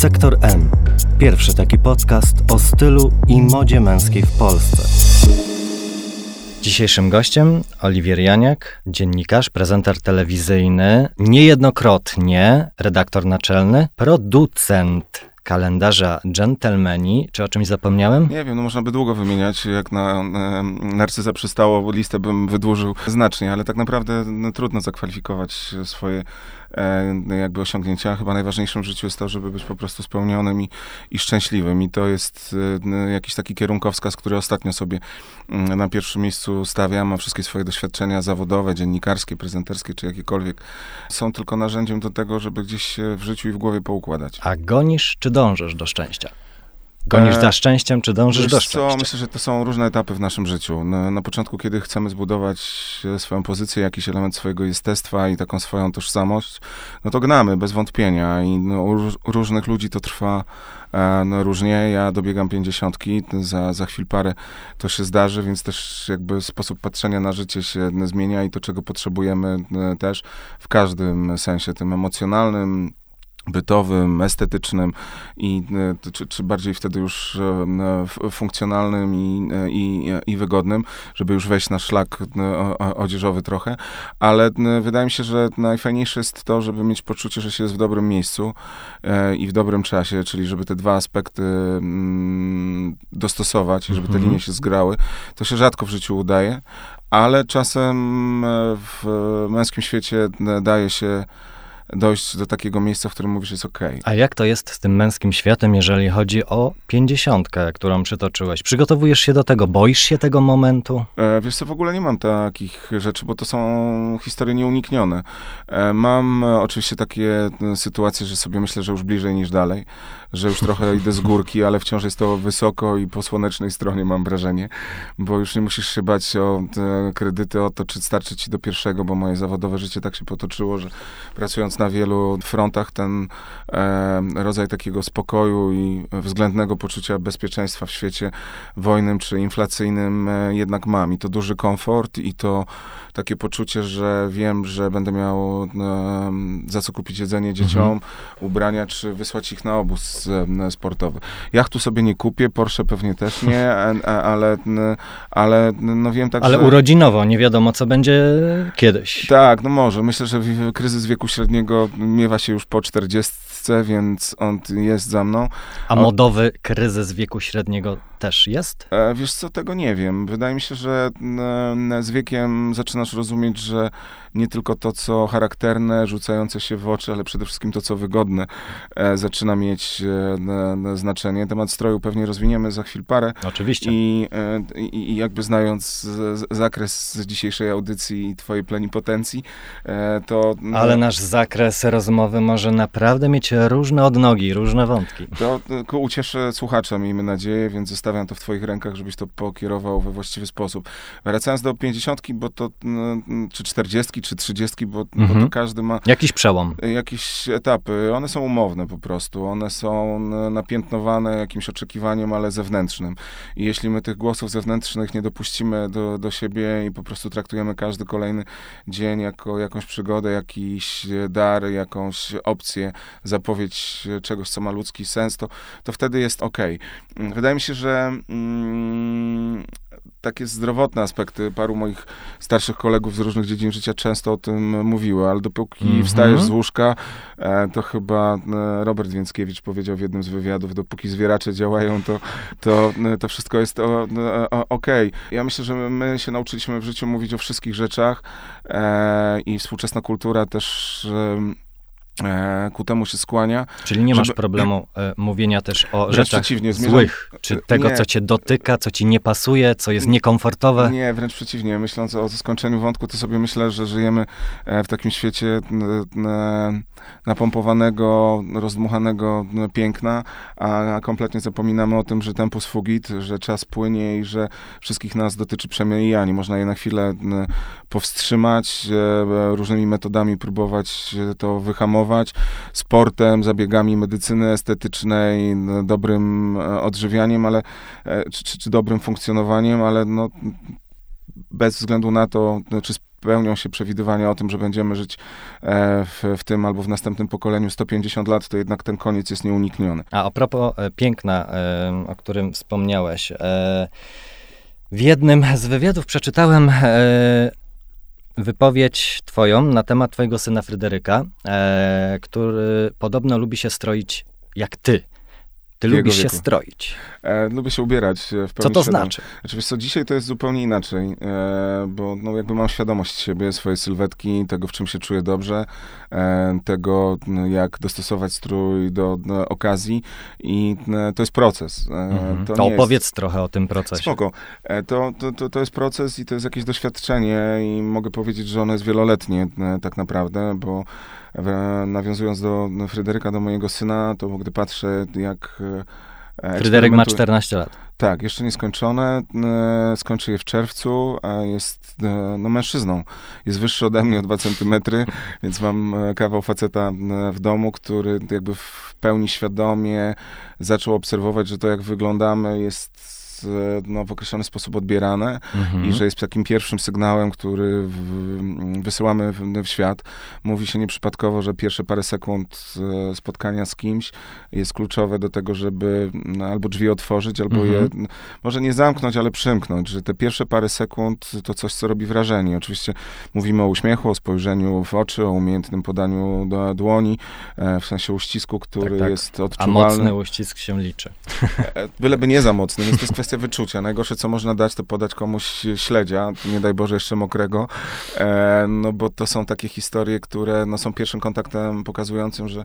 Sektor M. Pierwszy taki podcast o stylu i modzie męskiej w Polsce. Dzisiejszym gościem Oliwier Janiak, dziennikarz, prezenter telewizyjny, niejednokrotnie redaktor naczelny, producent kalendarza Gentlemani. Czy o czymś zapomniałem? Nie wiem, no można by długo wymieniać. Jak na e, Narcyza przystało, listę bym wydłużył znacznie, ale tak naprawdę no, trudno zakwalifikować swoje jakby osiągnięcia. Chyba najważniejszym w życiu jest to, żeby być po prostu spełnionym i, i szczęśliwym. I to jest e, jakiś taki kierunkowskaz, który ostatnio sobie mm, na pierwszym miejscu stawiam, a wszystkie swoje doświadczenia zawodowe, dziennikarskie, prezenterskie czy jakiekolwiek są tylko narzędziem do tego, żeby gdzieś w życiu i w głowie poukładać. A gonisz czy dążysz do szczęścia? Gonisz e, za szczęściem, czy dążysz do szczęścia? Co? Myślę, że to są różne etapy w naszym życiu. Na, na, początku, kiedy chcemy zbudować swoją pozycję, jakiś element swojego jestestwa i taką swoją tożsamość, no to gnamy, bez wątpienia. I no, u, różnych ludzi to trwa e, no, różnie. Ja dobiegam pięćdziesiątki, za, za chwil parę to się zdarzy, więc też jakby sposób patrzenia na życie się zmienia i to, czego potrzebujemy e, też w każdym sensie, tym emocjonalnym, bytowym, estetycznym i e, czy, czy bardziej wtedy już e, funkcjonalnym i, e, i, i wygodnym, żeby już wejść na szlak odzieżowy trochę, ale wydaje mi się, że najfajniejsze jest to, żeby mieć poczucie, że się jest w dobrym miejscu i w dobrym czasie, czyli żeby te dwa aspekty mm, dostosować, żeby te mhm. linie się zgrały. To się rzadko w życiu udaje, ale czasem w męskim świecie daje się dojść do takiego miejsca, w którym mówisz, jest ok. A jak to jest z tym męskim światem, jeżeli chodzi o pięćdziesiątkę, którą przytoczyłeś? Przygotowujesz się do tego? Boisz się tego momentu? E, wiesz co, w ogóle nie mam takich rzeczy, bo to są historie nieuniknione. E, mam oczywiście takie e, sytuacje, że sobie myślę, że już bliżej niż dalej że już trochę idę z górki, ale wciąż jest to wysoko i po słonecznej stronie mam wrażenie, bo już nie musisz się bać o kredyty, o to, czy starczy ci do pierwszego, bo moje zawodowe życie tak się potoczyło, że pracując na wielu frontach, ten e, rodzaj takiego spokoju i względnego poczucia bezpieczeństwa w świecie wojnym czy inflacyjnym e, jednak mam. I to duży komfort i to takie poczucie, że wiem, że będę miał e, za co kupić jedzenie dzieciom, mhm. ubrania, czy wysłać ich na obóz e, sportowy. Jachtu sobie nie kupię, Porsche pewnie też nie, ale, ale no wiem tak, Ale że... urodzinowo, nie wiadomo, co będzie kiedyś. Tak, no może. Myślę, że kryzys wieku średniego miewa się już po 40 więc on jest za mną. A modowy kryzys wieku średniego też jest? E, wiesz co, tego nie wiem. Wydaje mi się, że z wiekiem zaczynasz rozumieć, że nie tylko to, co charakterne, rzucające się w oczy, ale przede wszystkim to, co wygodne, e, zaczyna mieć e, znaczenie. Temat stroju pewnie rozwiniemy za chwil parę. Oczywiście. I, i, i jakby znając zakres dzisiejszej audycji i twojej plenipotencji, to... Ale nasz zakres rozmowy może naprawdę mieć różne odnogi, różne wątki. To ku ucieszę słuchacza, miejmy nadzieję, więc zostawiam to w twoich rękach, żebyś to pokierował we właściwy sposób. Wracając do pięćdziesiątki, bo to, no, czy czterdziestki, czy trzydziestki, bo, mhm. bo to mhm. każdy ma... Jakiś przełom. Jakieś etapy. One są umowne po prostu. One są napiętnowane jakimś oczekiwaniem, ale zewnętrznym. I jeśli my tych głosów zewnętrznych nie dopuścimy do, do siebie i po prostu traktujemy każdy kolejny dzień jako jakąś przygodę, jakiś dar, jakąś opcję, zapowiedź czegoś, co ma ludzki sens, to, to wtedy jest ok. Wydaje mi się, że mm, takie zdrowotne aspekty. Paru moich starszych kolegów z różnych dziedzin życia często o tym mówiły, ale dopóki mm -hmm. wstajesz z łóżka, e, to chyba e, Robert Więckiewicz powiedział w jednym z wywiadów, dopóki zwieracze działają, to, to, e, to wszystko jest okej. Okay. Ja myślę, że my się nauczyliśmy w życiu mówić o wszystkich rzeczach i współczesna kultura też ku temu się skłania. Czyli nie masz żeby... problemu e, mówienia też o rzeczach złych, czy tego, nie. co cię dotyka, co ci nie pasuje, co jest niekomfortowe? Nie, wręcz przeciwnie. Myśląc o skończeniu wątku, to sobie myślę, że żyjemy e, w takim świecie napompowanego, rozdmuchanego piękna, a kompletnie zapominamy o tym, że tempus fugit, że czas płynie i że wszystkich nas dotyczy przemijanie. Można je na chwilę powstrzymać, różnymi metodami próbować to wyhamować, sportem, zabiegami medycyny estetycznej, dobrym e, odżywianiem, ale, e, czy, czy, czy dobrym funkcjonowaniem, ale no, bez względu na to, czy spełnią się przewidywania o tym, że będziemy żyć e, w, w tym albo w następnym pokoleniu 150 lat, to jednak ten koniec jest nieunikniony. A a propos piękna, o którym wspomniałeś, w jednym z wywiadów przeczytałem wypowiedź twoją na temat twojego syna Fryderyka, który podobno lubi się stroić jak ty. Ty lubisz się stroić. E, lubię się ubierać. W co to znaczy? Znaczy, co, dzisiaj to jest zupełnie inaczej, e, bo no, jakby mam świadomość siebie, swojej sylwetki, tego, w czym się czuję dobrze, e, tego, jak dostosować strój do, do okazji i e, to jest proces. E, mhm. To, to opowiedz jest... trochę o tym procesie. Spoko. E, to, to, to, to jest proces i to jest jakieś doświadczenie i mogę powiedzieć, że ono jest wieloletnie tak naprawdę, bo nawiązując do Fryderyka, do mojego syna, to gdy patrzę, jak e, Fryderyk ma 14 lat. Tak, jeszcze nieskończone. E, skończy je w czerwcu, a jest e, no, mężczyzną. Jest wyższy ode mnie o 2 centymetry, więc mam kawał faceta w domu, który jakby w pełni świadomie zaczął obserwować, że to jak wyglądamy jest no, w określony sposób odbierane mhm. i że jest takim pierwszym sygnałem, który w, wysyłamy w, w, świat. Mówi się nieprzypadkowo, że pierwsze parę sekund e, spotkania z kimś jest kluczowe do tego, żeby no, albo drzwi otworzyć, albo mhm. je może nie zamknąć, ale przymknąć, że te pierwsze parę sekund to coś, co robi wrażenie. Oczywiście mówimy o uśmiechu, o spojrzeniu w oczy, o umiejętnym podaniu do dłoni, e, w sensie uścisku, który tak, tak. jest odczuwalny. A mocny uścisk się liczy. E, byleby nie za mocny, więc to jest kwestia kwestia wyczucia. Najgorsze, co można dać, to podać komuś śledzia, nie daj Boże jeszcze mokrego, e, no bo to są takie historie, które no, są pierwszym kontaktem pokazującym, że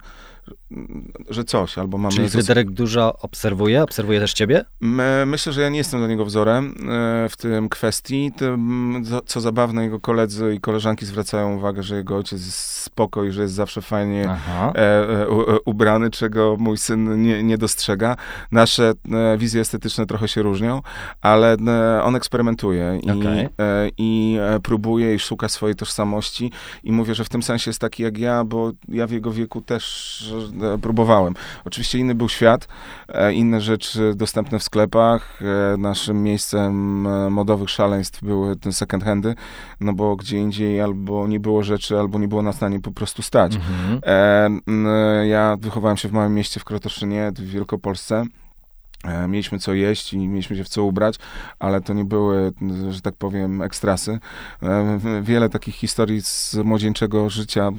że coś, albo mamy... Czyli Fryderyk dużo obserwuje? Obserwuje też ciebie? My, myślę, że ja nie jestem dla niego wzorem e, w tym kwestii. Tym, co zabawne, jego koledzy i koleżanki zwracają uwagę, że jego ojciec jest spoko i że jest zawsze fajnie e, e, ubrany, czego mój syn nie, nie dostrzega. Nasze e, wizje estetyczne trochę się różnią, ale e, on eksperymentuje i, okay. E, i próbuje i szuka swojej tożsamości i mówię, że w tym sensie jest taki jak ja, bo ja w jego wieku też E, próbowałem. Oczywiście inny był świat, e, inne rzeczy dostępne w sklepach. E, naszym miejscem modowych szaleństw były te second handy, no bo gdzie indziej albo nie było rzeczy, albo nie było nas na nie po prostu stać. Mhm. Ja wychowałem się w małym mieście w Krotoszynie, w Wielkopolsce. E, mieliśmy co jeść i mieliśmy się w co ubrać, ale to nie były, że tak powiem, ekstrasy. E, wiele takich historii z młodzieńczego życia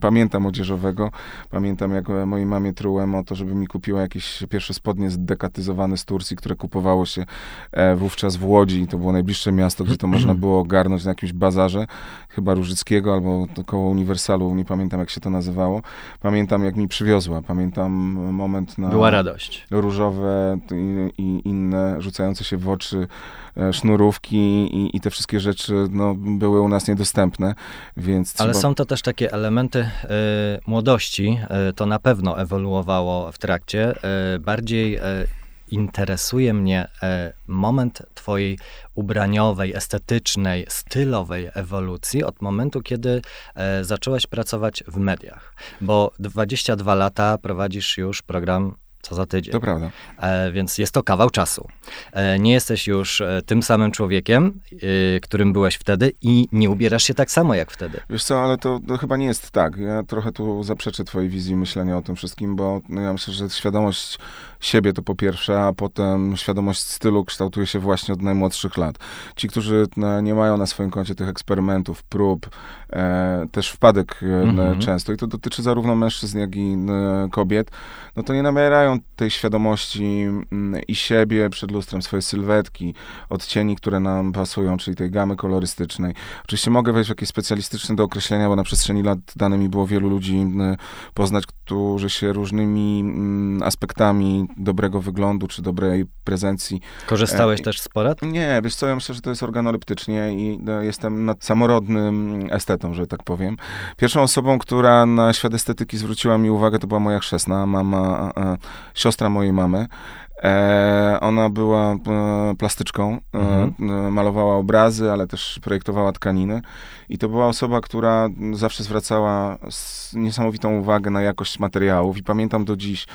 pamiętam młodzieżowego. Pamiętam, jak mojej mamie trułem o to, żeby mi kupiła jakieś pierwsze spodnie zdekatyzowane z Turcji, które kupowało się e, wówczas w Łodzi. To było najbliższe miasto, gdzie to można było ogarnąć na jakimś bazarze, chyba Różyckiego albo koło Uniwersalu, nie pamiętam jak się to nazywało. Pamiętam, jak mi przywiozła. Pamiętam moment na... Była radość. Różowe i, i inne rzucające się w oczy e, sznurówki i, i, te wszystkie rzeczy no, były u nas niedostępne, więc Ale są to też takie elementy y, młodości, y, to na pewno ewoluowało w trakcie. Y, bardziej interesuje mnie moment twojej ubraniowej, estetycznej, stylowej ewolucji od momentu, kiedy zacząłeś pracować w mediach. Bo 22 lata prowadzisz już program co za tydzień. To prawda. E, więc jest to kawał czasu. E, nie jesteś już e, tym samym człowiekiem, e, którym byłeś wtedy i nie ubierasz się tak samo jak wtedy. Wiesz co, ale to, to chyba nie jest tak. Ja trochę tu zaprzeczę twojej wizji myślenia o tym wszystkim, bo no, ja myślę, że świadomość siebie to po pierwsze, a potem świadomość stylu kształtuje się właśnie od najmłodszych lat. Ci, którzy no, nie mają na swoim koncie tych eksperymentów, prób, e, też wpadek mm -hmm. często i to dotyczy zarówno mężczyzn, jak i kobiet, no to nie nabierają tej świadomości mm, i siebie przed lustrem, swojej sylwetki, odcieni, które nam pasują, czyli tej gamy kolorystycznej. Oczywiście mogę wejść w jakieś specjalistyczne do określenia, bo na przestrzeni lat dane mi było wielu ludzi poznać, którzy się różnymi mm, aspektami dobrego wyglądu, czy dobrej prezencji. Korzystałeś e, też z porad? Nie, wiesz co, ja myślę, że to jest organoleptycznie i no, jestem samorodnym estetą, że tak powiem. Pierwszą osobą, która na świat estetyki zwróciła mi uwagę, to była moja chrzestna, mama, siostra mojej mamy. E, ona była e, plastyczką, e, Mhm. malowała obrazy, ale też projektowała tkaniny. I to była osoba, która zawsze zwracała niesamowitą uwagę na jakość materiałów. I pamiętam do dziś,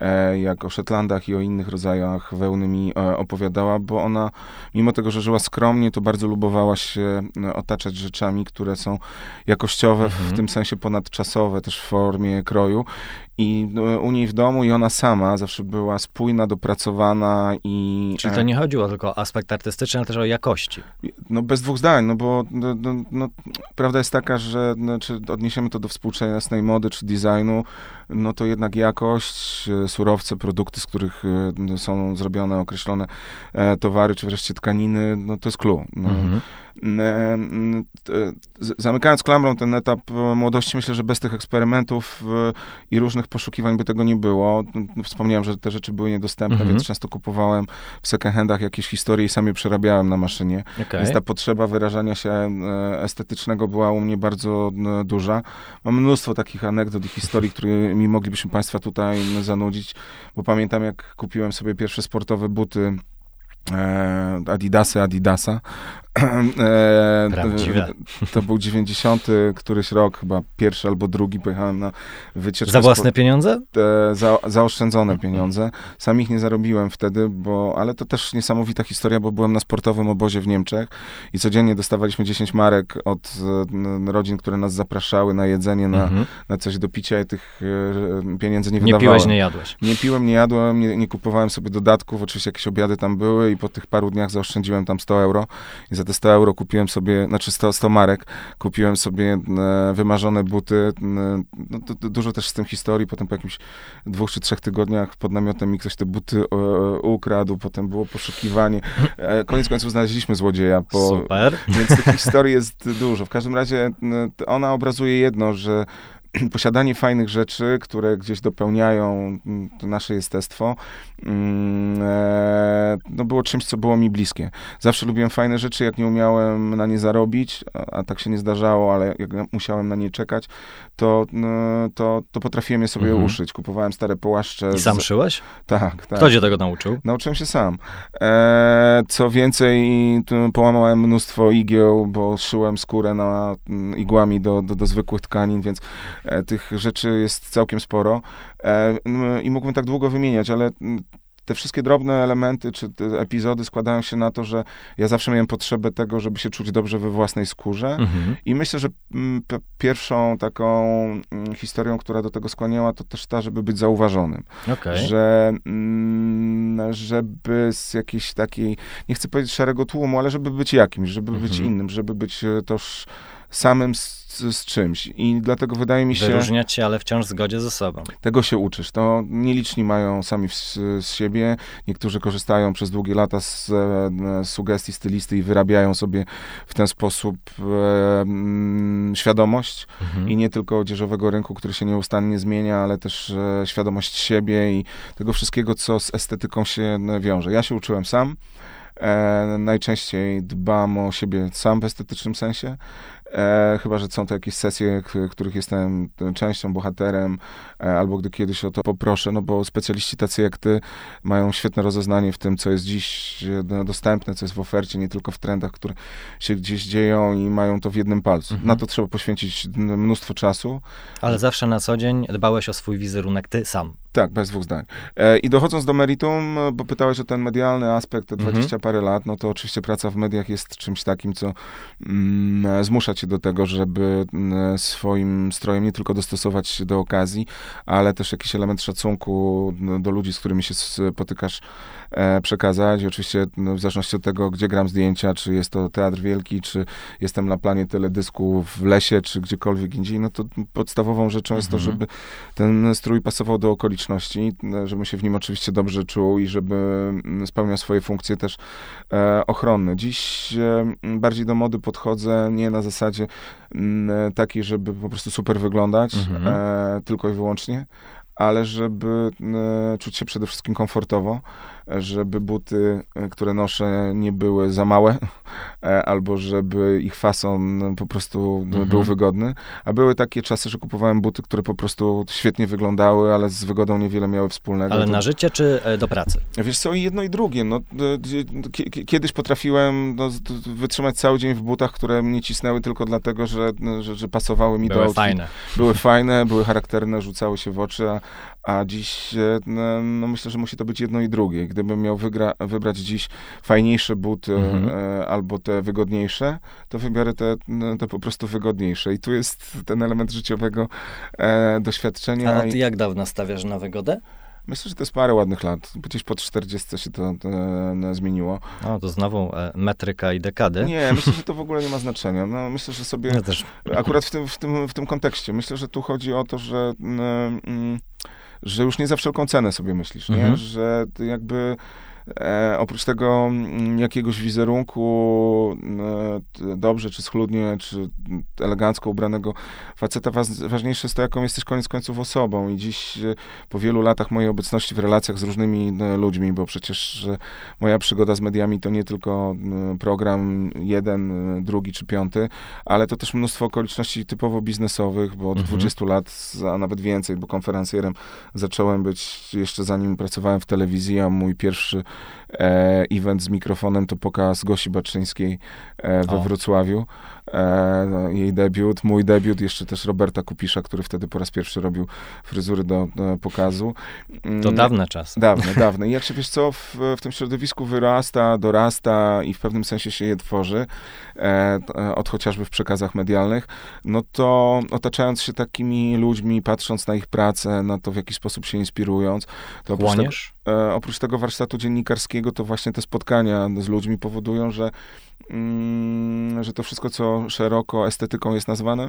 e, jak o Szetlandach i o innych rodzajach wełny mi e, opowiadała, bo ona, mimo tego, że żyła skromnie, to bardzo lubowała się e, otaczać rzeczami, które są jakościowe, w Mhm. tym sensie ponadczasowe, też w formie kroju. I e, u niej w domu i ona sama zawsze była spójna, dopracowana i... Czyli e, to nie chodziło tylko o aspekt artystyczny, ale też o jakości. no bez dwóch zdań, no bo no, no, no, prawda jest taka, że no, czy odniesiemy to do współczesnej mody czy designu, no to jednak jakość, e, surowce, produkty, z których e, no, są zrobione określone towary, czy wreszcie tkaniny, no to jest clue. No. Mhm. M, t- z- Zamykając klamrą ten etap młodości, myślę, że bez tych eksperymentów i różnych poszukiwań by tego nie było. Wspomniałem, że te rzeczy były niedostępne, Mhm. więc często kupowałem w second handach jakieś historie i sam je przerabiałem na maszynie. Okej. Więc ta potrzeba wyrażania się e, estetycznego była u mnie bardzo e, duża. Mam mnóstwo takich anegdot i historii, którymi moglibyśmy Państwa tutaj zanudzić, bo pamiętam, jak kupiłem sobie pierwsze sportowe buty e, Adidasy Adidasa. E, Prawdziwe. To był 90 któryś rok, chyba pierwszy albo drugi, pojechałem na wycieczkę. Za spo- własne pieniądze? te za, zaoszczędzone pieniądze. Sam ich nie zarobiłem wtedy, bo, ale to też niesamowita historia, bo byłem na sportowym obozie w Niemczech i codziennie dostawaliśmy 10 marek od e, rodzin, które nas zapraszały na jedzenie, na, Mhm. na coś do picia i tych e, pieniędzy nie Nie wydawałem. piłeś, nie jadłeś. Nie piłem, nie jadłem, nie, nie kupowałem sobie dodatków, oczywiście jakieś obiady tam były i po tych paru dniach zaoszczędziłem tam 100 euro i za te 100 euro kupiłem sobie, znaczy 100, 100 marek, kupiłem sobie e, wymarzone buty, e, no, dużo też z tym historii, potem po jakimś dwóch czy trzech tygodniach pod namiotem mi ktoś te buty e, ukradł, potem było poszukiwanie, koniec końców znaleźliśmy złodzieja, po, Super. więc tych historii jest dużo. W każdym razie ona obrazuje jedno, że posiadanie fajnych rzeczy, które gdzieś dopełniają mm, to nasze jestestwo, mm, e, no było czymś, co było mi bliskie. Zawsze lubiłem fajne rzeczy, jak nie umiałem na nie zarobić, a, a tak się nie zdarzało, ale jak musiałem na nie czekać, to, no, to, to potrafiłem je sobie Mhm. uszyć. Kupowałem stare połaszcze. I sam z- szyłeś? Tak, tak. Kto cię tego nauczył? Nauczyłem się sam. E, co więcej, połamałem mnóstwo igieł, bo szyłem skórę na, mm, igłami do, do, do zwykłych tkanin, więc tych rzeczy jest całkiem sporo. E, I mógłbym tak długo wymieniać, ale te wszystkie drobne elementy czy te epizody składają się na to, że ja zawsze miałem potrzebę tego, żeby się czuć dobrze we własnej skórze. Mhm. I myślę, że pierwszą taką historią, która do tego skłaniała, to też ta, żeby być zauważonym Okej. że żeby z jakiejś takiej, nie chcę powiedzieć szarego tłumu, ale żeby być jakimś, żeby być Mhm. innym, żeby być e, toż samym z, z czymś. I dlatego wydaje mi się, Wyróżniać się, ale wciąż w zgodzie ze sobą. tego się uczysz. To nieliczni mają sami w, z siebie. Niektórzy korzystają przez długie lata z, e, z sugestii stylisty i wyrabiają sobie w ten sposób e, mm, świadomość. Mhm. I nie tylko odzieżowego rynku, który się nieustannie zmienia, ale też e, świadomość siebie i tego wszystkiego, co z estetyką się e, wiąże. Ja się uczyłem sam. E, najczęściej dbam o siebie sam w estetycznym sensie. E, chyba, że są to jakieś sesje, których jestem częścią, bohaterem, e, albo gdy kiedyś o to poproszę, no bo specjaliści tacy jak ty mają świetne rozeznanie w tym, co jest dziś do- dostępne, co jest w ofercie, nie tylko w trendach, które się gdzieś dzieją i mają to w jednym palcu. Mhm. Na to trzeba poświęcić mnóstwo czasu. Ale zawsze na co dzień dbałeś o swój wizerunek ty sam. Tak, bez dwóch zdań. E, I dochodząc do meritum, bo pytałeś o ten medialny aspekt, te Mhm. 20 parę lat, no to oczywiście praca w mediach jest czymś takim, co mm, zmusza cię do tego, żeby mm, swoim strojem nie tylko dostosować się do okazji, ale też jakiś element szacunku no, do ludzi, z którymi się spotykasz, e, przekazać. I oczywiście no, w zależności od tego, gdzie gram zdjęcia, czy jest to Teatr Wielki, czy jestem na planie teledysku w lesie, czy gdziekolwiek indziej, no to podstawową rzeczą jest to, Mhm. żeby ten strój pasował do okoliczności, e, żebym się w nim oczywiście dobrze czuł i żeby mm, spełniał swoje funkcje też e, ochronne. Dziś e, m, bardziej do mody podchodzę nie na zasadzie m, takiej, żeby po prostu super wyglądać, Mhm. e, tylko i wyłącznie, ale żeby czuć się przede wszystkim komfortowo, żeby buty, e, które noszę, nie były za małe, e, albo żeby ich fason po prostu Mhm. był wygodny. A były takie czasy, że kupowałem buty, które po prostu świetnie wyglądały, ale z wygodą niewiele miały wspólnego. Ale To- na życie czy e, do pracy? Wiesz co, i jedno i drugie. No, kiedyś potrafiłem no, wytrzymać cały dzień w butach, które mnie cisnęły tylko dlatego, że, że, że pasowały mi do Były fajne. Były fajne, były charakterne, rzucały się w oczy, a, a dziś e, no, myślę, że musi to być jedno i drugie. Gdybym miał wygra, wybrać dziś fajniejsze buty Mhm. e, albo te wygodniejsze, to wybiorę te, te po prostu wygodniejsze. I tu jest ten element życiowego e, doświadczenia. A ty jak dawno stawiasz na wygodę? Myślę, że to jest parę ładnych lat. Gdzieś po 40 się to e, zmieniło. No to znowu e, metryka i dekady. Nie, myślę, że to w ogóle nie ma znaczenia. No, myślę, że sobie Ja też. akurat w tym, w, tym, w tym kontekście, myślę, że tu chodzi o to, że, mm, mm, że już nie za wszelką cenę sobie myślisz, nie? Mhm. że jakby e, oprócz tego mm, jakiegoś wizerunku e, dobrze czy schludnie, czy elegancko ubranego faceta, ważniejsze jest to, jaką jesteś koniec końców osobą i dziś e, po wielu latach mojej obecności w relacjach z różnymi e, ludźmi, bo przecież e, moja przygoda z mediami to nie tylko program jeden, e, drugi czy piąty, ale to też mnóstwo okoliczności typowo biznesowych, bo od Mhm. 20 lat, a nawet więcej, bo konferencjerem zacząłem być jeszcze zanim pracowałem w telewizji, a mój pierwszy event z mikrofonem to pokaz Gosi Baczyńskiej e, we O. Wrocławiu. E, no, jej debiut, mój debiut, jeszcze też Roberta Kupisza, który wtedy po raz pierwszy robił fryzury do, do pokazu. To Mm, dawne czasy. Dawne, dawne. I jak się, wiesz co, w, w tym środowisku wyrasta, dorasta i w pewnym sensie się je tworzy, e, e, od chociażby w przekazach medialnych, no to otaczając się takimi ludźmi, patrząc na ich pracę, na to, w jaki sposób się inspirując, to oprócz tego, e, oprócz tego warsztatu dziennikarskiego, to właśnie te spotkania z ludźmi powodują, że, że to wszystko, co szeroko estetyką jest nazwane,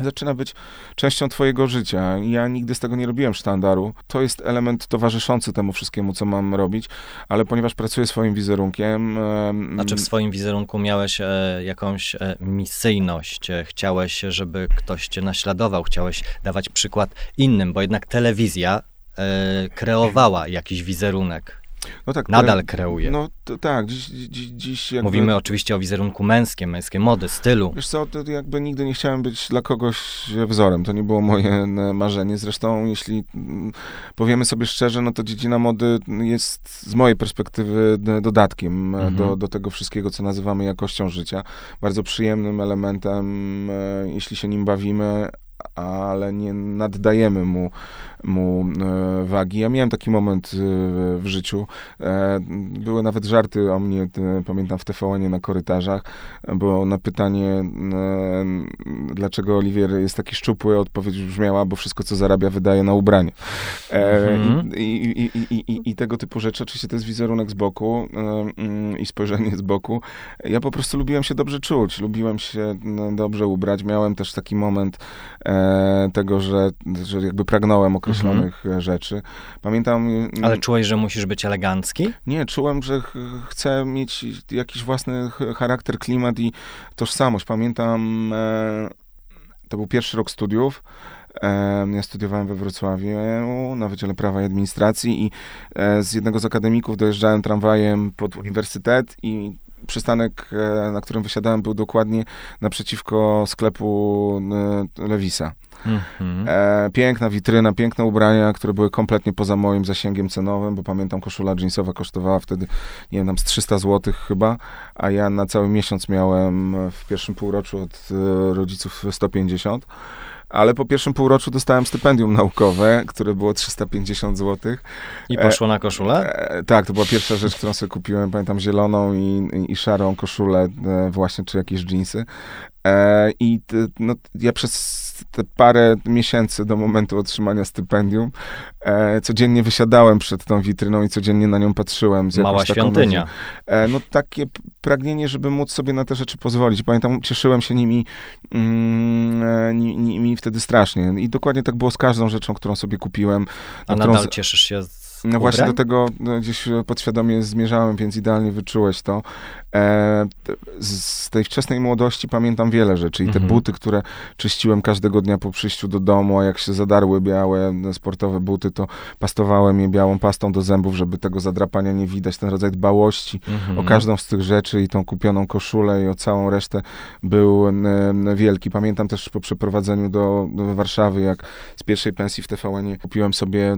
zaczyna być częścią twojego życia. Ja nigdy z tego nie robiłem sztandaru. To jest element towarzyszący temu wszystkiemu, co mam robić, ale ponieważ pracuję swoim wizerunkiem... em, Znaczy w swoim wizerunku miałeś e, jakąś e, misyjność, e, chciałeś, żeby ktoś cię naśladował, chciałeś dawać przykład innym, bo jednak telewizja kreowała jakiś wizerunek. No tak, Nadal kreuje. No to, tak, dziś, dziś, dziś jakby... Mówimy oczywiście o wizerunku męskim, męskiej mody, stylu. Wiesz co, to jakby nigdy nie chciałem być dla kogoś wzorem. To nie było moje marzenie. Zresztą, jeśli mm, powiemy sobie szczerze, no to dziedzina mody jest z mojej perspektywy dodatkiem Mhm. do, do tego wszystkiego, co nazywamy jakością życia. Bardzo przyjemnym elementem, e, jeśli się nim bawimy, ale nie naddajemy mu, mu e, wagi. Ja miałem taki moment e, w życiu. E, były nawet żarty o mnie, pamiętam w TVN-ie na korytarzach, bo na pytanie, dlaczego Oliwier jest taki szczupły, odpowiedź brzmiała, bo wszystko, co zarabia, wydaje na ubranie. Mhm. i, i, i, i, tego typu rzeczy. Oczywiście to jest wizerunek z boku mm, i spojrzenie z boku. Ja po prostu lubiłem się dobrze czuć, lubiłem się dobrze ubrać. Miałem też taki moment tego, że, że jakby pragnąłem określonych e, rzeczy. Pamiętam... mm, Ale czułeś, że musisz być elegancki? nie, czułem, że ch- chcę mieć jakiś własny ch- charakter, klimat i tożsamość. Pamiętam, e, to był pierwszy rok studiów. E, ja studiowałem we Wrocławiu na Wydziale Prawa i Administracji i e, z jednego z akademików dojeżdżałem tramwajem pod uniwersytet i przystanek, e, na którym wysiadałem, był dokładnie naprzeciwko sklepu e, Lewisa. Mhm. E, piękna witryna, piękne ubrania, które były kompletnie poza moim zasięgiem cenowym, bo pamiętam koszula jeansowa kosztowała wtedy, nie wiem, tam z 300 zł chyba, a ja na cały miesiąc miałem w pierwszym półroczu od rodziców 150. Ale po pierwszym półroczu dostałem stypendium naukowe, które było 350 zł. I poszło na koszulę? E, tak, to była pierwsza rzecz, którą sobie kupiłem. Pamiętam zieloną i, i, i szarą koszulę, e, właśnie, czy jakieś dżinsy. E, I no, ja przez te parę miesięcy do momentu otrzymania stypendium e, codziennie wysiadałem przed tą witryną i codziennie na nią patrzyłem. Z Mała świątynia. E, no takie pragnienie, żeby móc sobie na te rzeczy pozwolić. Pamiętam, cieszyłem się nimi, mm, ni- nimi wtedy strasznie. I dokładnie tak było z każdą rzeczą, którą sobie kupiłem. A którą nadal cieszysz się z No właśnie do tego no, gdzieś podświadomie zmierzałem, więc idealnie wyczułeś to. E, z, tej wczesnej młodości pamiętam wiele rzeczy i te Mhm. buty, które czyściłem każdego dnia po przyjściu do domu, a jak się zadarły białe no, sportowe buty, to pastowałem je białą pastą do zębów, żeby tego zadrapania nie widać, ten rodzaj dbałości Mhm. o każdą z tych rzeczy i tą kupioną koszulę i o całą resztę był em, wielki. Pamiętam też po przeprowadzeniu do, do Warszawy, jak z pierwszej pensji w TVN kupiłem sobie e,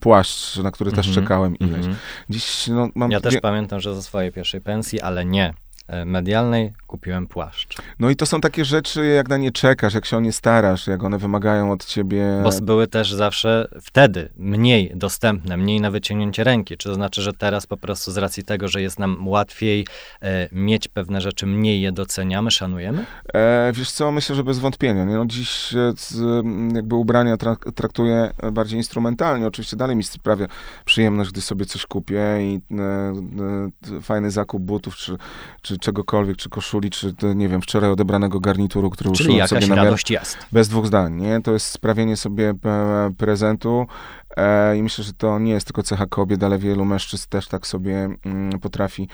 płaszcz, na który też Mhm. czekałem ileś. Mhm. Dziś no, mam... Ja też pamiętam, że ze swojej pierwszej pensji, ale nie e, medialnej, kupiłem płaszcz. No i to są takie rzeczy, jak na nie czekasz, jak się o nie starasz, jak one wymagają od ciebie... Bo były też zawsze wtedy mniej dostępne, mniej na wyciągnięcie ręki. Czy to znaczy, że teraz po prostu z racji tego, że jest nam łatwiej e, mieć pewne rzeczy, mniej je doceniamy, szanujemy? E, wiesz co, myślę, że bez wątpienia. Nie? No dziś e, z, jakby ubrania trak- traktuję bardziej instrumentalnie. Oczywiście dalej mi sprawia przyjemność, gdy sobie coś kupię i e, e, fajny zakup butów, czy, czy czegokolwiek, czy koszuli, czy nie wiem, wczoraj odebranego garnituru, który Czyli uszyłem jakaś sobie na radość jest. Bez dwóch zdań, nie? To jest sprawienie sobie e, prezentu e, i myślę, że to nie jest tylko cecha kobiet, ale wielu mężczyzn też tak sobie mm, potrafi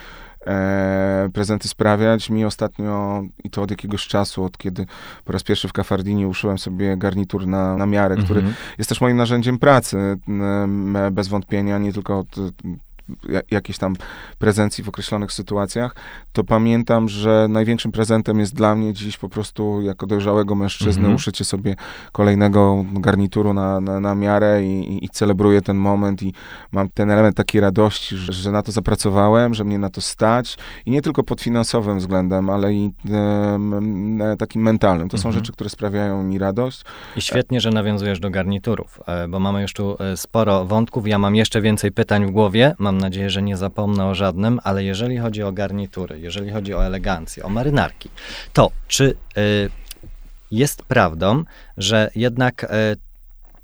e, prezenty sprawiać. Mi ostatnio, i to od jakiegoś czasu, od kiedy po raz pierwszy w Kafardinie uszyłem sobie garnitur na, na miarę, który Mhm. jest też moim narzędziem pracy, bez wątpienia, nie tylko od, jakiejś tam prezencji w określonych sytuacjach, to pamiętam, że największym prezentem jest dla mnie dziś po prostu jako dojrzałego mężczyzny Mhm. uszycie sobie kolejnego garnituru na, na, na miarę i, i, celebruję ten moment i mam ten element takiej radości, że, że na to zapracowałem, że mnie na to stać i nie tylko pod finansowym względem, ale i e, takim mentalnym. To są Mhm. rzeczy, które sprawiają mi radość. I świetnie, że nawiązujesz do garniturów, e, bo mamy już tu e, sporo wątków. Ja mam jeszcze więcej pytań w głowie. Mam nadzieję, że nie zapomnę o żadnym, ale jeżeli chodzi o garnitury, jeżeli chodzi o elegancję, o marynarki, to czy e, jest prawdą, że jednak e,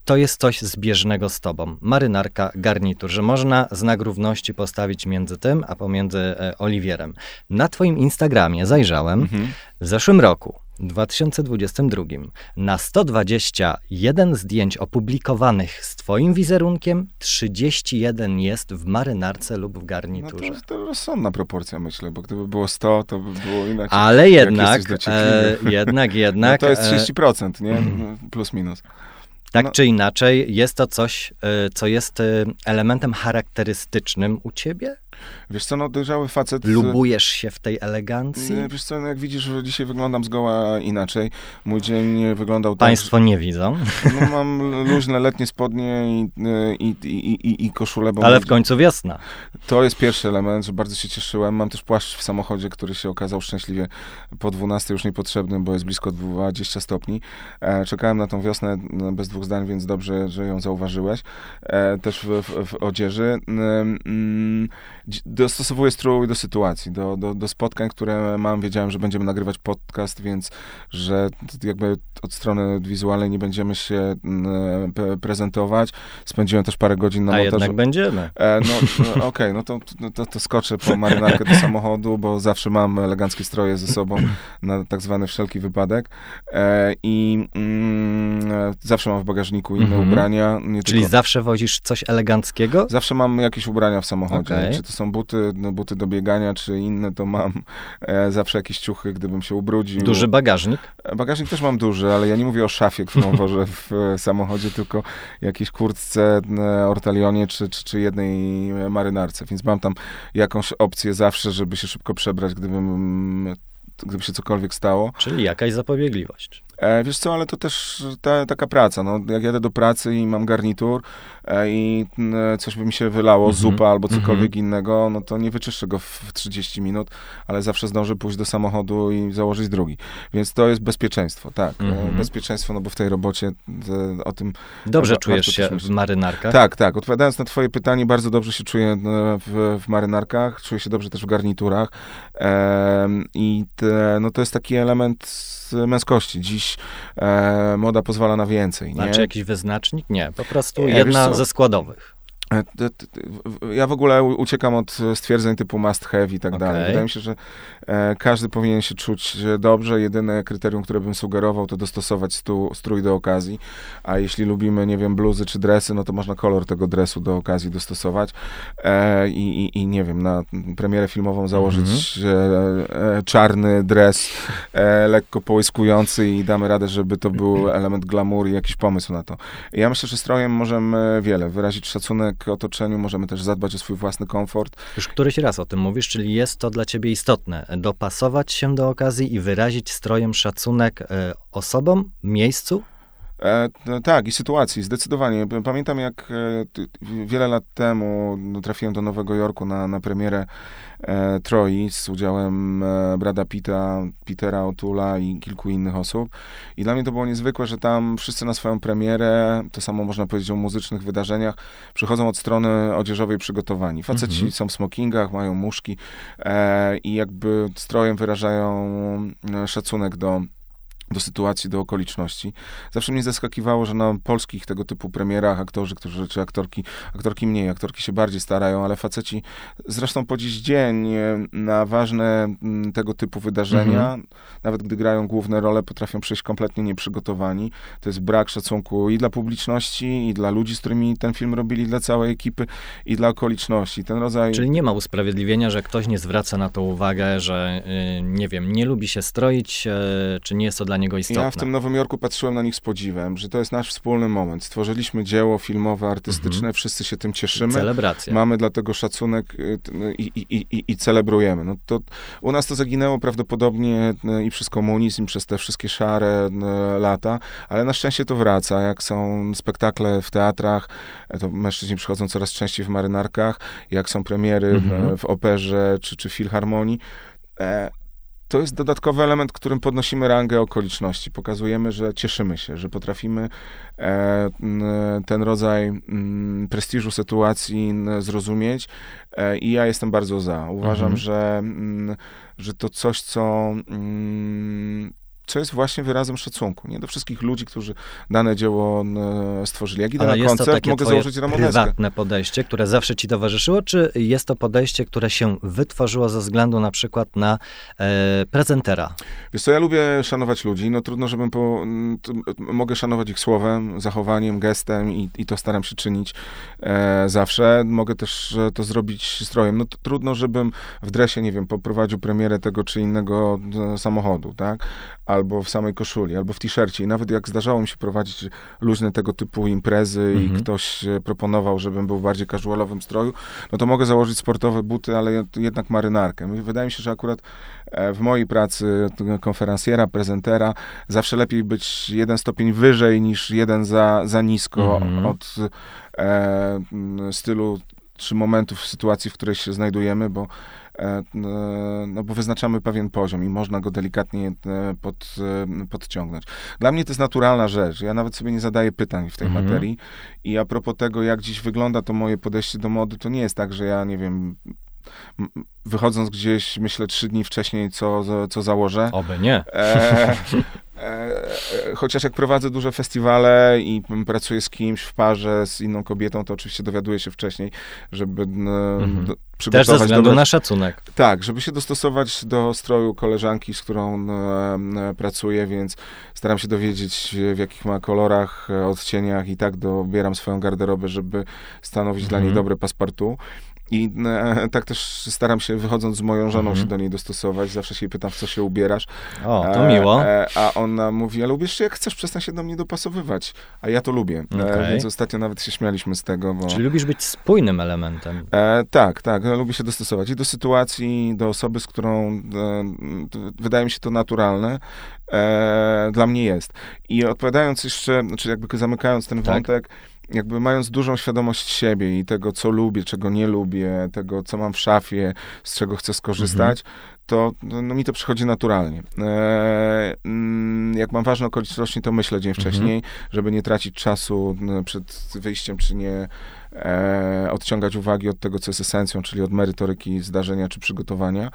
to jest coś zbieżnego z tobą? Marynarka, garnitur, że można znak równości postawić między tym, a pomiędzy e, Oliwierem. Na twoim Instagramie zajrzałem. W zeszłym roku, 2022, na 121 zdjęć opublikowanych z Twoim wizerunkiem, 31 jest w marynarce lub w No to garniturze. to rozsądna proporcja, myślę, bo gdyby było 100, to by było inaczej. Ale jednak, e, jednak, jednak, no to jest e, 30%, nie? No, Plus minus. tak no. czy inaczej, jest to coś, e, co jest e, elementem charakterystycznym u Ciebie? Wiesz co, no dojrzały facet... Lubujesz się w tej elegancji? Wiesz co, no jak widzisz, że dzisiaj wyglądam zgoła inaczej. Mój dzień wyglądał Państwo nie widzą, tak, no, mam luźne letnie spodnie i, i, i, i, i koszulę, ale w końcu wiosna. to jest pierwszy element, że bardzo się cieszyłem. Mam też płaszcz w samochodzie, który się okazał szczęśliwie po 12 już niepotrzebny, bo jest blisko 20 stopni. E, czekałem na tą wiosnę no, bez dwóch zdań, więc dobrze, że ją zauważyłeś. E, też w, w, w odzieży. Dostosowuję strój do sytuacji, do, do, do spotkań, które mam. Wiedziałem, że będziemy nagrywać podcast, więc że jakby od strony wizualnej nie będziemy się mm, pre- prezentować. Spędziłem też parę godzin na A montażu. jednak będziemy. E, no, no okej, no to, no to, to skoczę po marynarkę do samochodu, bo zawsze mam eleganckie stroje ze sobą na tak zwany wszelki wypadek. E, I mm, e, zawsze mam w bagażniku inne Mhm. ubrania. Czyli tylko, zawsze wozisz coś eleganckiego? Zawsze mam jakieś ubrania w samochodzie. Okej. Czy to są buty, no, buty do biegania, czy inne, to mam e, zawsze jakieś ciuchy, gdybym się ubrudził. Duży bagażnik? Bagażnik też mam duży, ale ja nie mówię o szafie, którą wożę w e, samochodzie, tylko jakiejś kurtce, e, ortalionie czy, czy, czy jednej e, marynarce. Więc mam tam jakąś opcję zawsze, żeby się szybko przebrać, gdybym, gdyby się cokolwiek stało. Czyli jakaś zapobiegliwość. E, wiesz co, ale to też ta, taka praca. No, jak jadę do pracy i mam garnitur e, i e, coś by mi się wylało, Mhm. zupa albo cokolwiek Mhm. innego, no to nie wyczyszczę go w 30 minut, ale zawsze zdążę pójść do samochodu i założyć drugi. Więc to jest bezpieczeństwo, tak. E, Mhm. bezpieczeństwo, no bo w tej robocie e, o tym... Dobrze czujesz się w marynarkach? Tak, tak. Odpowiadając na twoje pytanie, bardzo dobrze się czuję w, w marynarkach, czuję się dobrze też w garniturach i te, no to jest taki element męskości. Dziś e, moda pozwala na więcej, nie? Znaczy jakiś wyznacznik? Nie, po prostu jedna? Ze składowych. E, ja w ogóle uciekam od stwierdzeń typu must have i tak okay. dalej. Wydaje mi się, że e, każdy powinien się czuć dobrze. Jedyne kryterium, które bym sugerował, to dostosować stu, strój do okazji. A jeśli lubimy, nie wiem, bluzy czy dresy, no to można kolor tego dresu do okazji dostosować. E, i, i, nie wiem, na premierę filmową założyć mm -hmm. czarny dres, lekko połyskujący i damy radę, żeby to był element glamour i jakiś pomysł na to. Ja myślę, że strojem możemy wiele. Wyrazić szacunek otoczeniu, możemy też zadbać o swój własny komfort. Już któryś raz o tym mówisz, czyli jest to dla ciebie istotne, dopasować się do okazji i wyrazić strojem szacunek e, osobom, miejscu, E, no, tak, i sytuacji, zdecydowanie. Pamiętam, jak e, wiele lat temu no, trafiłem do Nowego Jorku na, na premierę e, Troi z udziałem e, Brada Pitta, Petera Otula i kilku innych osób. I dla mnie to było niezwykłe, że tam wszyscy na swoją premierę, to samo można powiedzieć o muzycznych wydarzeniach, przychodzą od strony odzieżowej przygotowani. Faceci mhm. są w smokingach, mają muszki e, i jakby strojem wyrażają e, szacunek do do sytuacji, do okoliczności. Zawsze mnie zaskakiwało, że na polskich tego typu premierach aktorzy, którzy, czy aktorki, aktorki mniej, aktorki się bardziej starają, ale faceci zresztą po dziś dzień na ważne tego typu wydarzenia, mhm. nawet gdy grają główne role, potrafią przyjść kompletnie nieprzygotowani. To jest brak szacunku i dla publiczności, i dla ludzi, z którymi ten film robili, dla całej ekipy, i dla okoliczności. Ten rodzaj... Czyli nie ma usprawiedliwienia, że ktoś nie zwraca na to uwagę, że y, nie wiem, nie lubi się stroić, y, czy nie jest to dla niego istotne. Ja w tym Nowym Jorku patrzyłem na nich z podziwem, że to jest nasz wspólny moment. Stworzyliśmy dzieło filmowe, artystyczne, mhm. wszyscy się tym cieszymy. Celebracja. Mamy dlatego szacunek y, i, i, i, i celebrujemy. No to, u nas to zaginęło prawdopodobnie y, i przez komunizm, i przez te wszystkie szare y, lata, ale na szczęście to wraca. Jak są spektakle w teatrach, to mężczyźni przychodzą coraz częściej w marynarkach, jak są premiery mhm. w, w operze czy, czy filharmonii, e, to jest dodatkowy element, którym podnosimy rangę okoliczności. Pokazujemy, że cieszymy się, że potrafimy e, ten rodzaj m, prestiżu sytuacji zrozumieć e, i ja jestem bardzo za. Uważam, mhm. że, m, że to coś, co m, co jest właśnie wyrazem szacunku, nie do wszystkich ludzi, którzy dane dzieło stworzyli. Jak idę Ale na koncert, mogę założyć ramoneskę. prywatne podejście, które zawsze ci towarzyszyło, czy jest to podejście, które się wytworzyło ze względu na przykład na e, prezentera? Wiesz co, ja lubię szanować ludzi, no trudno, żebym po... mogę szanować ich słowem, zachowaniem, gestem i, i to staram się czynić e, zawsze. Mogę też e, to zrobić strojem. No trudno, żebym w dresie, nie wiem, poprowadził premierę tego czy innego e, samochodu, tak? Albo w samej koszuli, albo w t-shircie. I nawet jak zdarzało mi się prowadzić luźne tego typu imprezy mhm. i ktoś proponował, żebym był w bardziej casualowym stroju, no to mogę założyć sportowe buty, ale jednak marynarkę. Wydaje mi się, że akurat e, w mojej pracy konferencjera, prezentera, zawsze lepiej być jeden stopień wyżej niż jeden za, za nisko mhm. od e, stylu czy momentów, sytuacji, w której się znajdujemy, bo E, no bo wyznaczamy pewien poziom i można go delikatnie e, pod, e, podciągnąć. Dla mnie to jest naturalna rzecz. Ja nawet sobie nie zadaję pytań w tej mhm. materii i a propos tego, jak dziś wygląda to moje podejście do mody, to nie jest tak, że ja, nie wiem, wychodząc gdzieś, myślę trzy dni wcześniej, co, co założę. Oby nie. E, E, e, chociaż jak prowadzę duże festiwale i pracuję z kimś w parze, z inną kobietą, to oczywiście dowiaduję się wcześniej, żeby mhm. do, przygotować... Też ze względu na szacunek. Tak, żeby się dostosować do stroju koleżanki, z którą e, pracuję, więc staram się dowiedzieć, w jakich ma kolorach, odcieniach i tak dobieram swoją garderobę, żeby stanowić mhm. dla niej mhm. dobre paspartu. I e, tak też staram się, wychodząc z moją żoną, mhm. się do niej dostosować. Zawsze się jej pytam, w co się ubierasz. O, to e, miło. E, a ona mówi, ale ubierz się jak chcesz, przestań się do mnie dopasowywać. A ja to lubię. E, okay. więc ostatnio nawet się śmialiśmy z tego. Bo... Czyli lubisz być spójnym elementem. E, tak, tak. Ja lubię się dostosować i do sytuacji, do osoby, z którą e, wydaje mi się to naturalne. dla mnie jest. I odpowiadając jeszcze, znaczy jakby zamykając ten tak. wątek, jakby mając dużą świadomość siebie i tego, co lubię, czego nie lubię, tego, co mam w szafie, z czego chcę skorzystać, mhm. to no, no, mi to przychodzi naturalnie. E, jak mam ważne okoliczności, to myślę dzień mhm. wcześniej, żeby nie tracić czasu przed wyjściem, czy nie e, odciągać uwagi od tego, co jest esencją, czyli od merytoryki zdarzenia czy przygotowania.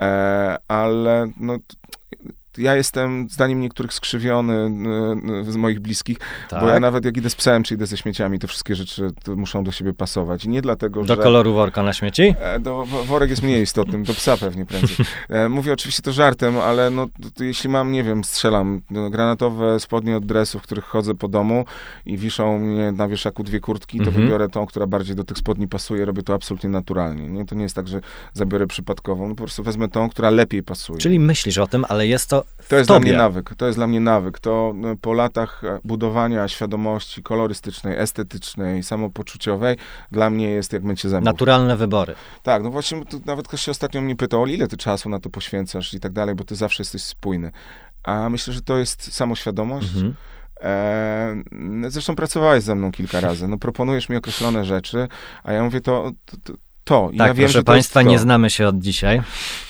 E, ale no, ja jestem, zdaniem niektórych, skrzywiony z moich bliskich, Tak. bo ja nawet jak idę z psem, czy idę ze śmieciami, to wszystkie rzeczy muszą do siebie pasować. I nie dlatego, Do że... koloru worka na śmieci? E, Do, wo- worek jest mniej istotnym, do psa pewnie prędzej. E, Mówię oczywiście to żartem, ale no, jeśli mam, nie wiem, strzelam, granatowe spodnie od dresów, w których chodzę po domu i wiszą mnie na wieszaku dwie kurtki, to Mhm. wybiorę tą, która bardziej do tych spodni pasuje, robię to absolutnie naturalnie. Nie? To nie jest tak, że zabiorę przypadkową, no, po prostu wezmę tą, która lepiej pasuje. Czyli myślisz o tym, ale jest to To jest dla tobie. mnie nawyk. To jest dla mnie nawyk. To no, po latach e, budowania świadomości kolorystycznej, estetycznej, samopoczuciowej, dla mnie jest jak mycie zębów. Naturalne wybory. Tak, no właśnie nawet ktoś się ostatnio mnie pytał, "Oli, ile ty czasu na to poświęcasz i tak dalej, bo ty zawsze jesteś spójny. A myślę, że to jest samoświadomość. Mhm. E, zresztą pracowałeś ze mną kilka razy. No proponujesz mi określone rzeczy, a ja mówię to... to, to. I Tak, ja wiem, proszę Państwa, nie znamy się od dzisiaj.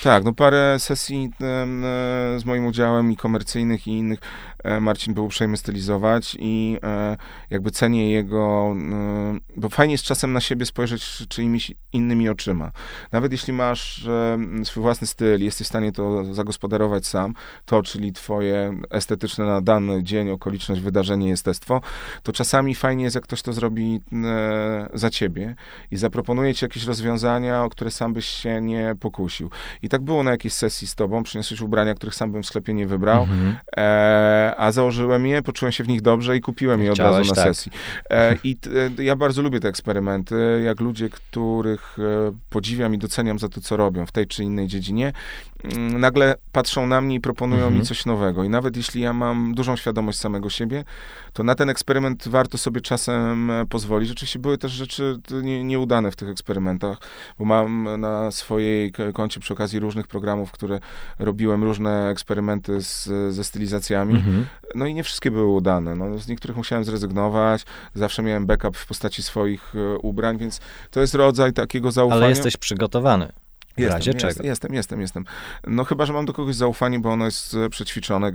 Tak, no parę sesji e, z moim udziałem i komercyjnych i innych e, Marcin był uprzejmy stylizować i e, jakby cenię jego, e, bo fajnie jest czasem na siebie spojrzeć czyimiś innymi oczyma. Nawet jeśli masz e, swój własny styl i jesteś w stanie to zagospodarować sam, to, czyli twoje estetyczne na dany dzień, okoliczność, wydarzenie, jestestwo, to czasami fajnie jest, jak ktoś to zrobi e, za ciebie i zaproponuje ci jakieś rozwiązania, o które sam byś się nie pokusił. I tak było na jakiejś sesji z tobą, przyniosłeś ubrania, których sam bym w sklepie nie wybrał, Mhm. e, a założyłem je, poczułem się w nich dobrze i kupiłem je od Chciałeś, razu na tak. sesji. E, I t, e, ja bardzo lubię te eksperymenty, jak ludzie, których e, podziwiam i doceniam za to, co robią w tej czy innej dziedzinie, nagle patrzą na mnie i proponują Mhm. mi coś nowego. I nawet jeśli ja mam dużą świadomość samego siebie, to na ten eksperyment warto sobie czasem e, pozwolić. Oczywiście były też rzeczy t- nie, nieudane w tych eksperymentach, bo mam na swojej koncie przy okazji różnych programów, które robiłem, różne eksperymenty z, ze stylizacjami. Mhm. No i nie wszystkie były udane. No, z niektórych musiałem zrezygnować. Zawsze miałem backup w postaci swoich e, ubrań, więc to jest rodzaj takiego zaufania. Ale jesteś przygotowany. W Jestem, razie jestem, czego. Jestem, jestem, jestem. No chyba, że mam do kogoś zaufanie, bo ono jest e, przećwiczone e,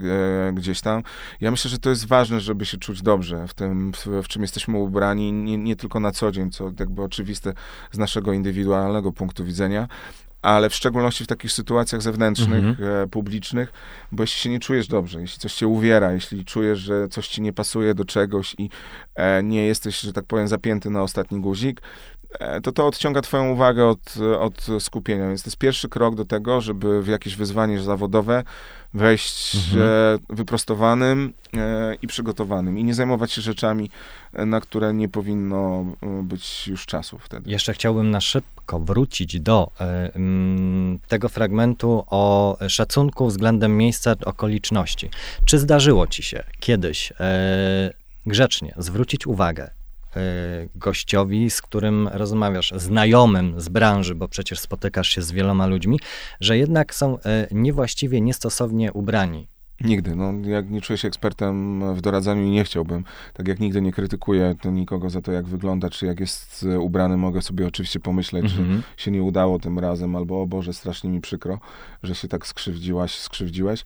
gdzieś tam. Ja myślę, że to jest ważne, żeby się czuć dobrze w tym, w, w czym jesteśmy ubrani, nie, nie tylko na co dzień, co jakby oczywiste z naszego indywidualnego punktu widzenia, ale w szczególności w takich sytuacjach zewnętrznych, Mhm. e, publicznych, bo jeśli się nie czujesz dobrze, jeśli coś cię uwiera, jeśli czujesz, że coś ci nie pasuje do czegoś i nie jesteś, że tak powiem, zapięty na ostatni guzik, to to odciąga twoją uwagę od, od skupienia. Więc to jest pierwszy krok do tego, żeby w jakieś wyzwanie zawodowe wejść Mhm. e, wyprostowanym e, i przygotowanym i nie zajmować się rzeczami, e, na które nie powinno e, być już czasu wtedy. Jeszcze chciałbym na szybko wrócić do e, tego fragmentu o szacunku względem miejsca, okoliczności. Czy zdarzyło ci się kiedyś e, grzecznie zwrócić uwagę e, gościowi, z którym rozmawiasz, znajomym z branży, bo przecież spotykasz się z wieloma ludźmi, że jednak są e, niewłaściwie, niestosownie ubrani? Nigdy. No, jak nie czuję się ekspertem w doradzaniu i nie chciałbym, tak jak nigdy nie krytykuję nikogo za to, jak wygląda, czy jak jest e, ubrany, mogę sobie oczywiście pomyśleć, Mhm. że się nie udało tym razem, albo o Boże, strasznie mi przykro, że się tak skrzywdziłaś, skrzywdziłeś.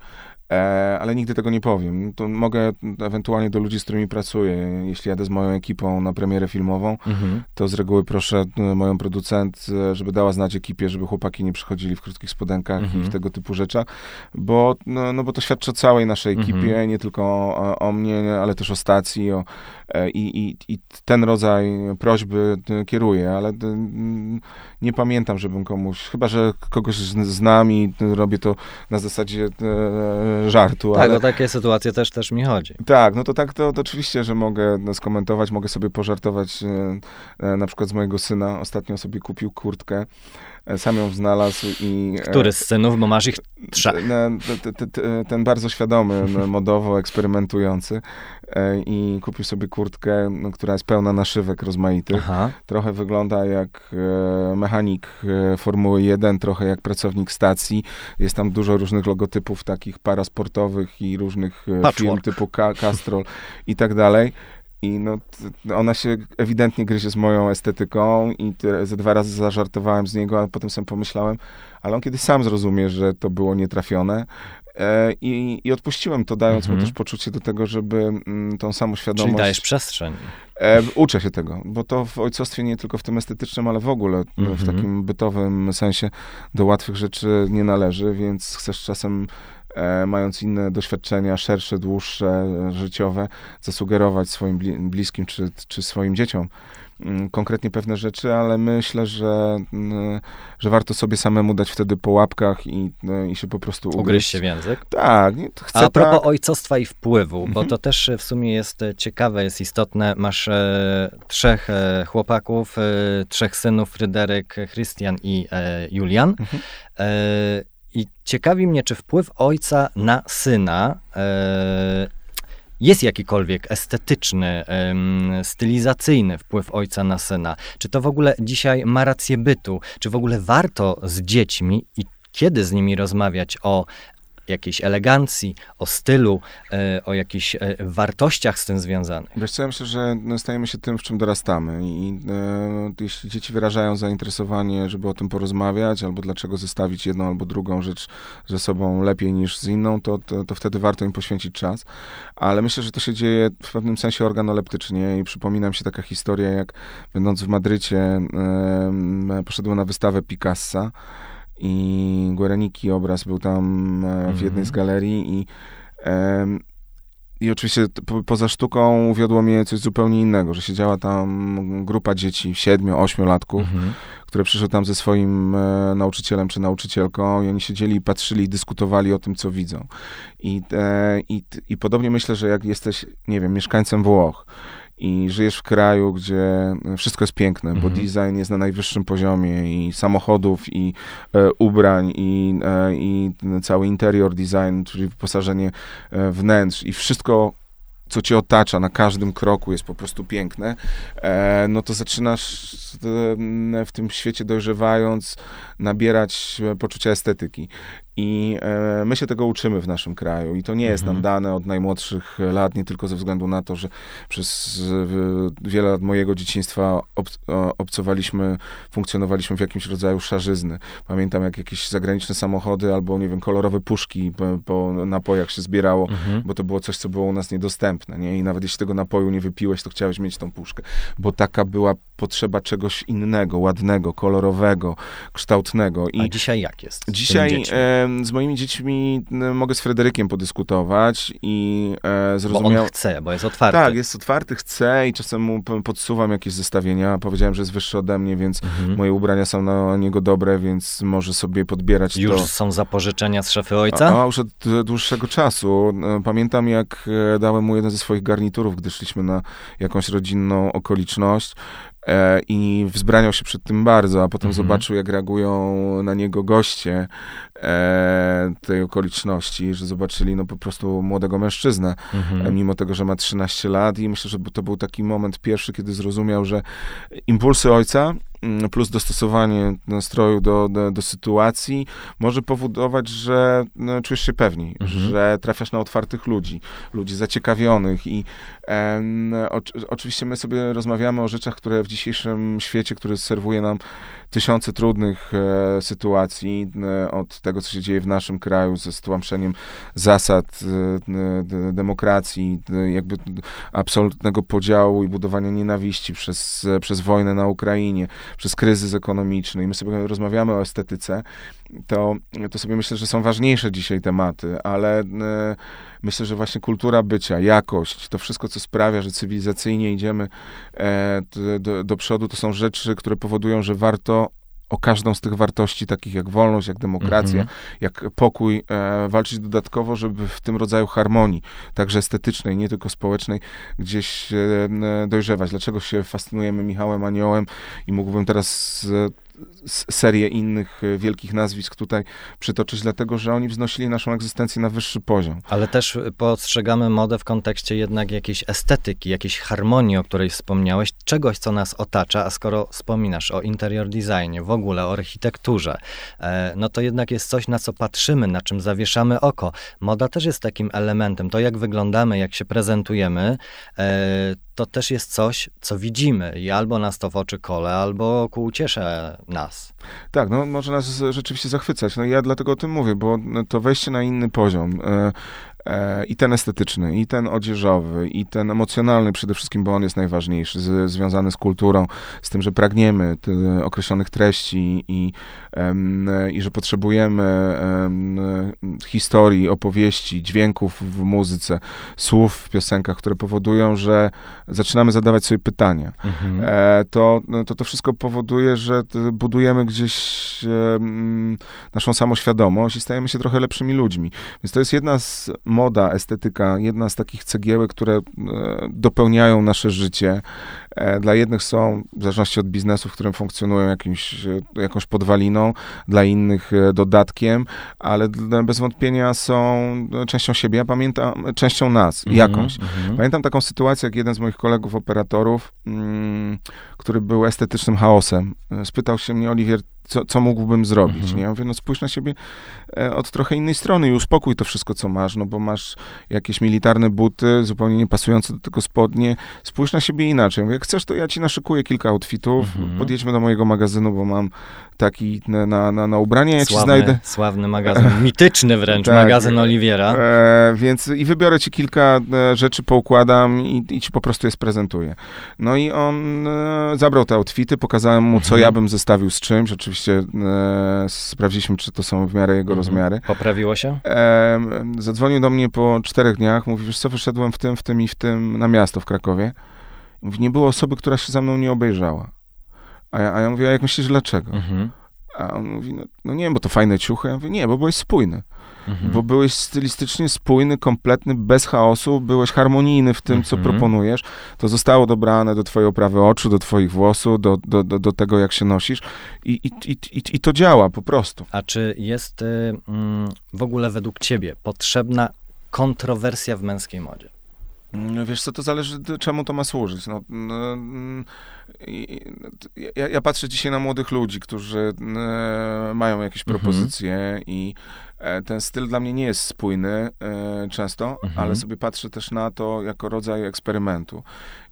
E, ale nigdy tego nie powiem. To mogę ewentualnie do ludzi, z którymi pracuję. Jeśli jadę z moją ekipą na premierę filmową, Mhm. to z reguły proszę e, moją producent, e, żeby dała znać ekipie, żeby chłopaki nie przychodzili w krótkich spodenkach Mhm. i w tego typu rzeczach, bo, no, no bo to świadczy o całej naszej ekipie, Mhm. nie tylko o, o mnie, ale też o stacji, o, i, i, i ten rodzaj prośby kieruję, ale nie pamiętam, żebym komuś, chyba, że kogoś z- znam i robię to na zasadzie żartu, Tak, ale... o takie sytuacje też, też mi chodzi. Tak, no to tak, to, to oczywiście, że mogę no, skomentować, mogę sobie pożartować e, e, na przykład z mojego syna. Ostatnio sobie kupił kurtkę, sam ją znalazł i... e, Który z synów, bo masz ich trzech. na- te- te- te- ten bardzo świadomy, no, modowo eksperymentujący e, i kupił sobie kurtkę, no, która jest pełna naszywek rozmaitych. Aha. Trochę wygląda jak e, mechanik Formuły 1, trochę jak pracownik stacji. Jest tam dużo różnych logotypów takich parasportowych i różnych Patchwork. firm typu Castrol i tak dalej. I no, ona się ewidentnie gryzie z moją estetyką i ze dwa razy zażartowałem z niego, ale potem sobie pomyślałem, ale on kiedyś sam zrozumie, że to było nietrafione. E, i, I odpuściłem to, dając mu Mhm. też poczucie do tego, żeby mm, tą samą świadomość... Czyli dajesz przestrzeń. E, uczę się tego, bo to w ojcostwie nie tylko w tym estetycznym, ale w ogóle w Mhm. takim bytowym sensie do łatwych rzeczy nie należy, więc chcesz czasem e, mając inne doświadczenia, szersze, dłuższe, życiowe, zasugerować swoim bliskim czy, czy swoim dzieciom Mm, konkretnie pewne rzeczy, ale myślę, że, mm, że warto sobie samemu dać wtedy po łapkach i, no, i się po prostu ugryźć. Ugryźć się w język? Tak. Nie, chcę A propos tak. ojcostwa i wpływu, mhm. bo to też w sumie jest ciekawe, jest istotne. Masz e, trzech e, chłopaków, e, trzech synów, Fryderyk, Christian i e, Julian. Mhm. I ciekawi mnie, czy wpływ ojca na syna e, jest jakikolwiek estetyczny, stylizacyjny wpływ ojca na syna? Czy to w ogóle dzisiaj ma rację bytu? Czy w ogóle warto z dziećmi i kiedy z nimi rozmawiać o jakiejś elegancji, o stylu, e, o jakichś e, wartościach z tym związanych. Wiesz co, ja myślę, że no, stajemy się tym, w czym dorastamy i e, jeśli dzieci wyrażają zainteresowanie, żeby o tym porozmawiać, albo dlaczego zestawić jedną albo drugą rzecz ze sobą lepiej niż z inną, to, to, to wtedy warto im poświęcić czas. Ale myślę, że to się dzieje w pewnym sensie organoleptycznie i przypomina mi się taka historia, jak będąc w Madrycie, e, poszedłem na wystawę Picassa, i Guereniki obraz był tam e, w jednej z mhm. galerii i i oczywiście po, poza sztuką uwiodło mnie coś zupełnie innego, że siedziała tam grupa dzieci, siedmiu, ośmiolatków, mhm. które przyszły tam ze swoim e, nauczycielem czy nauczycielką i oni siedzieli patrzyli i dyskutowali o tym, co widzą. I, e, i, I podobnie myślę, że jak jesteś, nie wiem, mieszkańcem Włoch i żyjesz w kraju, gdzie wszystko jest piękne, bo mhm. design jest na najwyższym poziomie i samochodów, i e, ubrań, i, e, i cały interior design, czyli wyposażenie e, wnętrz i wszystko co cię otacza na każdym kroku jest po prostu piękne, e, no to zaczynasz e, w tym świecie dojrzewając nabierać poczucia estetyki. I e, my się tego uczymy w naszym kraju i to nie jest mhm. nam dane od najmłodszych lat, nie tylko ze względu na to, że przez wiele lat mojego dzieciństwa ob, obcowaliśmy, funkcjonowaliśmy w jakimś rodzaju szarzyzny. Pamiętam, jak jakieś zagraniczne samochody albo, nie wiem, kolorowe puszki po, po napojach się zbierało, mhm. bo to było coś, co było u nas niedostępne, nie? I nawet jeśli tego napoju nie wypiłeś, to chciałeś mieć tą puszkę, bo taka była potrzeba czegoś innego, ładnego, kolorowego, kształtnego. I A dzisiaj jak jest? Dzisiaj z moimi dziećmi mogę z Fryderykiem podyskutować i e. Bo on chce, bo jest otwarty. Tak, jest otwarty, chce i czasem mu podsuwam jakieś zestawienia. Powiedziałem, że jest wyższy ode mnie, więc mhm. moje ubrania są na niego dobre, więc może sobie podbierać Już to. są zapożyczenia z szafy ojca? A, a już od dłuższego czasu. E, pamiętam, jak e, dałem mu jeden ze swoich garniturów, gdy szliśmy na jakąś rodzinną okoliczność i wzbraniał się przed tym bardzo, a potem mhm. zobaczył, jak reagują na niego goście e, tej okoliczności, że zobaczyli no po prostu młodego mężczyznę, mhm. mimo tego, że ma 13 lat i myślę, że to był taki moment pierwszy, kiedy zrozumiał, że impulsy ojca plus dostosowanie nastroju do, do, do, sytuacji może powodować, że no, czujesz się pewniej, mhm. że trafiasz na otwartych ludzi, ludzi zaciekawionych i o, oczywiście my sobie rozmawiamy o rzeczach, które w dzisiejszym świecie, który serwuje nam tysiące trudnych e, sytuacji, e, od tego, co się dzieje w naszym kraju ze stłamszeniem zasad e, demokracji, jakby absolutnego podziału i budowania nienawiści przez, przez wojnę na Ukrainie, przez kryzys ekonomiczny. I my sobie rozmawiamy o estetyce, to, to sobie myślę, że są ważniejsze dzisiaj tematy, ale myślę, że właśnie kultura bycia, jakość, to wszystko, co sprawia, że cywilizacyjnie idziemy e, do, do przodu, to są rzeczy, które powodują, że warto o każdą z tych wartości, takich jak wolność, jak demokracja, mm -hmm. jak pokój, e, walczyć dodatkowo, żeby w tym rodzaju harmonii, także estetycznej, nie tylko społecznej, gdzieś e, dojrzewać. Dlaczego się fascynujemy Michałem Aniołem i mógłbym teraz serię innych e, wielkich nazwisk tutaj przytoczyć, dlatego że oni wznosili naszą egzystencję na wyższy poziom. Ale też postrzegamy modę w kontekście jednak jakiejś estetyki, jakiejś harmonii, o której wspomniałeś, czegoś, co nas otacza, a skoro wspominasz o interior designie, w ogóle o architekturze, e, no to jednak jest coś, na co patrzymy, na czym zawieszamy oko. Moda też jest takim elementem. To, jak wyglądamy, jak się prezentujemy, e, to też jest coś, co widzimy i albo nas to w oczy kole, albo ku uciesze nas. Tak, no może nas rzeczywiście zachwycać. No ja dlatego o tym mówię, bo to wejście na inny poziom, E, I ten estetyczny, i ten odzieżowy, i ten emocjonalny przede wszystkim, bo on jest najważniejszy, z, związany z kulturą, z tym, że pragniemy określonych treści i, i że potrzebujemy historii, opowieści, dźwięków w muzyce, słów w piosenkach, które powodują, że zaczynamy zadawać sobie pytania. Mhm. E, to, no, to to wszystko powoduje, że budujemy gdzieś naszą samoświadomość i stajemy się trochę lepszymi ludźmi. Więc to jest jedna z moda, estetyka, jedna z takich cegiełek, które e, dopełniają nasze życie. E, dla jednych są, w zależności od biznesu, w którym funkcjonują, jakimś, e, jakąś podwaliną, dla innych dodatkiem, ale bez wątpienia są częścią siebie. Ja pamiętam, częścią nas, mm -hmm, jakąś. Mm -hmm. Pamiętam taką sytuację, jak jeden z moich kolegów operatorów, mm, który był estetycznym chaosem, spytał się mnie, Oliwier, co, co mógłbym zrobić, mhm. nie? Ja mówię, no spójrz na siebie e, od trochę innej strony i uspokój to wszystko, co masz, no bo masz jakieś militarne buty, zupełnie nie pasujące do tego spodnie, spójrz na siebie inaczej. Mówię, jak chcesz, to ja ci naszykuję kilka outfitów, mhm. podjedźmy do mojego magazynu, bo mam taki na, na, na, na ubranie, ja sławny, ci znajdę... Sławny magazyn, mityczny wręcz tak, magazyn Oliwiera. E, więc i wybiorę ci kilka e, rzeczy, poukładam i, i ci po prostu je sprezentuję. No i on e, zabrał te outfity, pokazałem mu, co mhm. ja bym zestawił z czymś, oczywiście e, sprawdziliśmy, czy to są w miarę jego mhm. rozmiary. Poprawiło się? E, zadzwonił do mnie po czterech dniach, mówi, wiesz co, wyszedłem w tym, w tym i w tym na miasto w Krakowie. Mówi, nie było osoby, która się za mną nie obejrzała. A ja, a ja mówię, a jak myślisz, dlaczego? Mhm. A on mówi, no, no, nie, bo to fajne ciuchy. Ja mówię, nie, bo byłeś spójny. Mhm. Bo byłeś stylistycznie spójny, kompletny, bez chaosu, byłeś harmonijny w tym, mhm. co proponujesz. To zostało dobrane do twojej oprawy oczu, do twoich włosów, do, do, do, do tego, jak się nosisz i, i, i, i, to działa po prostu. A czy jest y, mm, w ogóle według ciebie potrzebna kontrowersja w męskiej modzie? No wiesz co, to zależy, czemu to ma służyć. No, no, ja, ja, patrzę dzisiaj na młodych ludzi, którzy mają jakieś mhm. propozycje mhm. i ten styl dla mnie nie jest spójny e, często, mhm. ale sobie patrzę też na to jako rodzaj eksperymentu.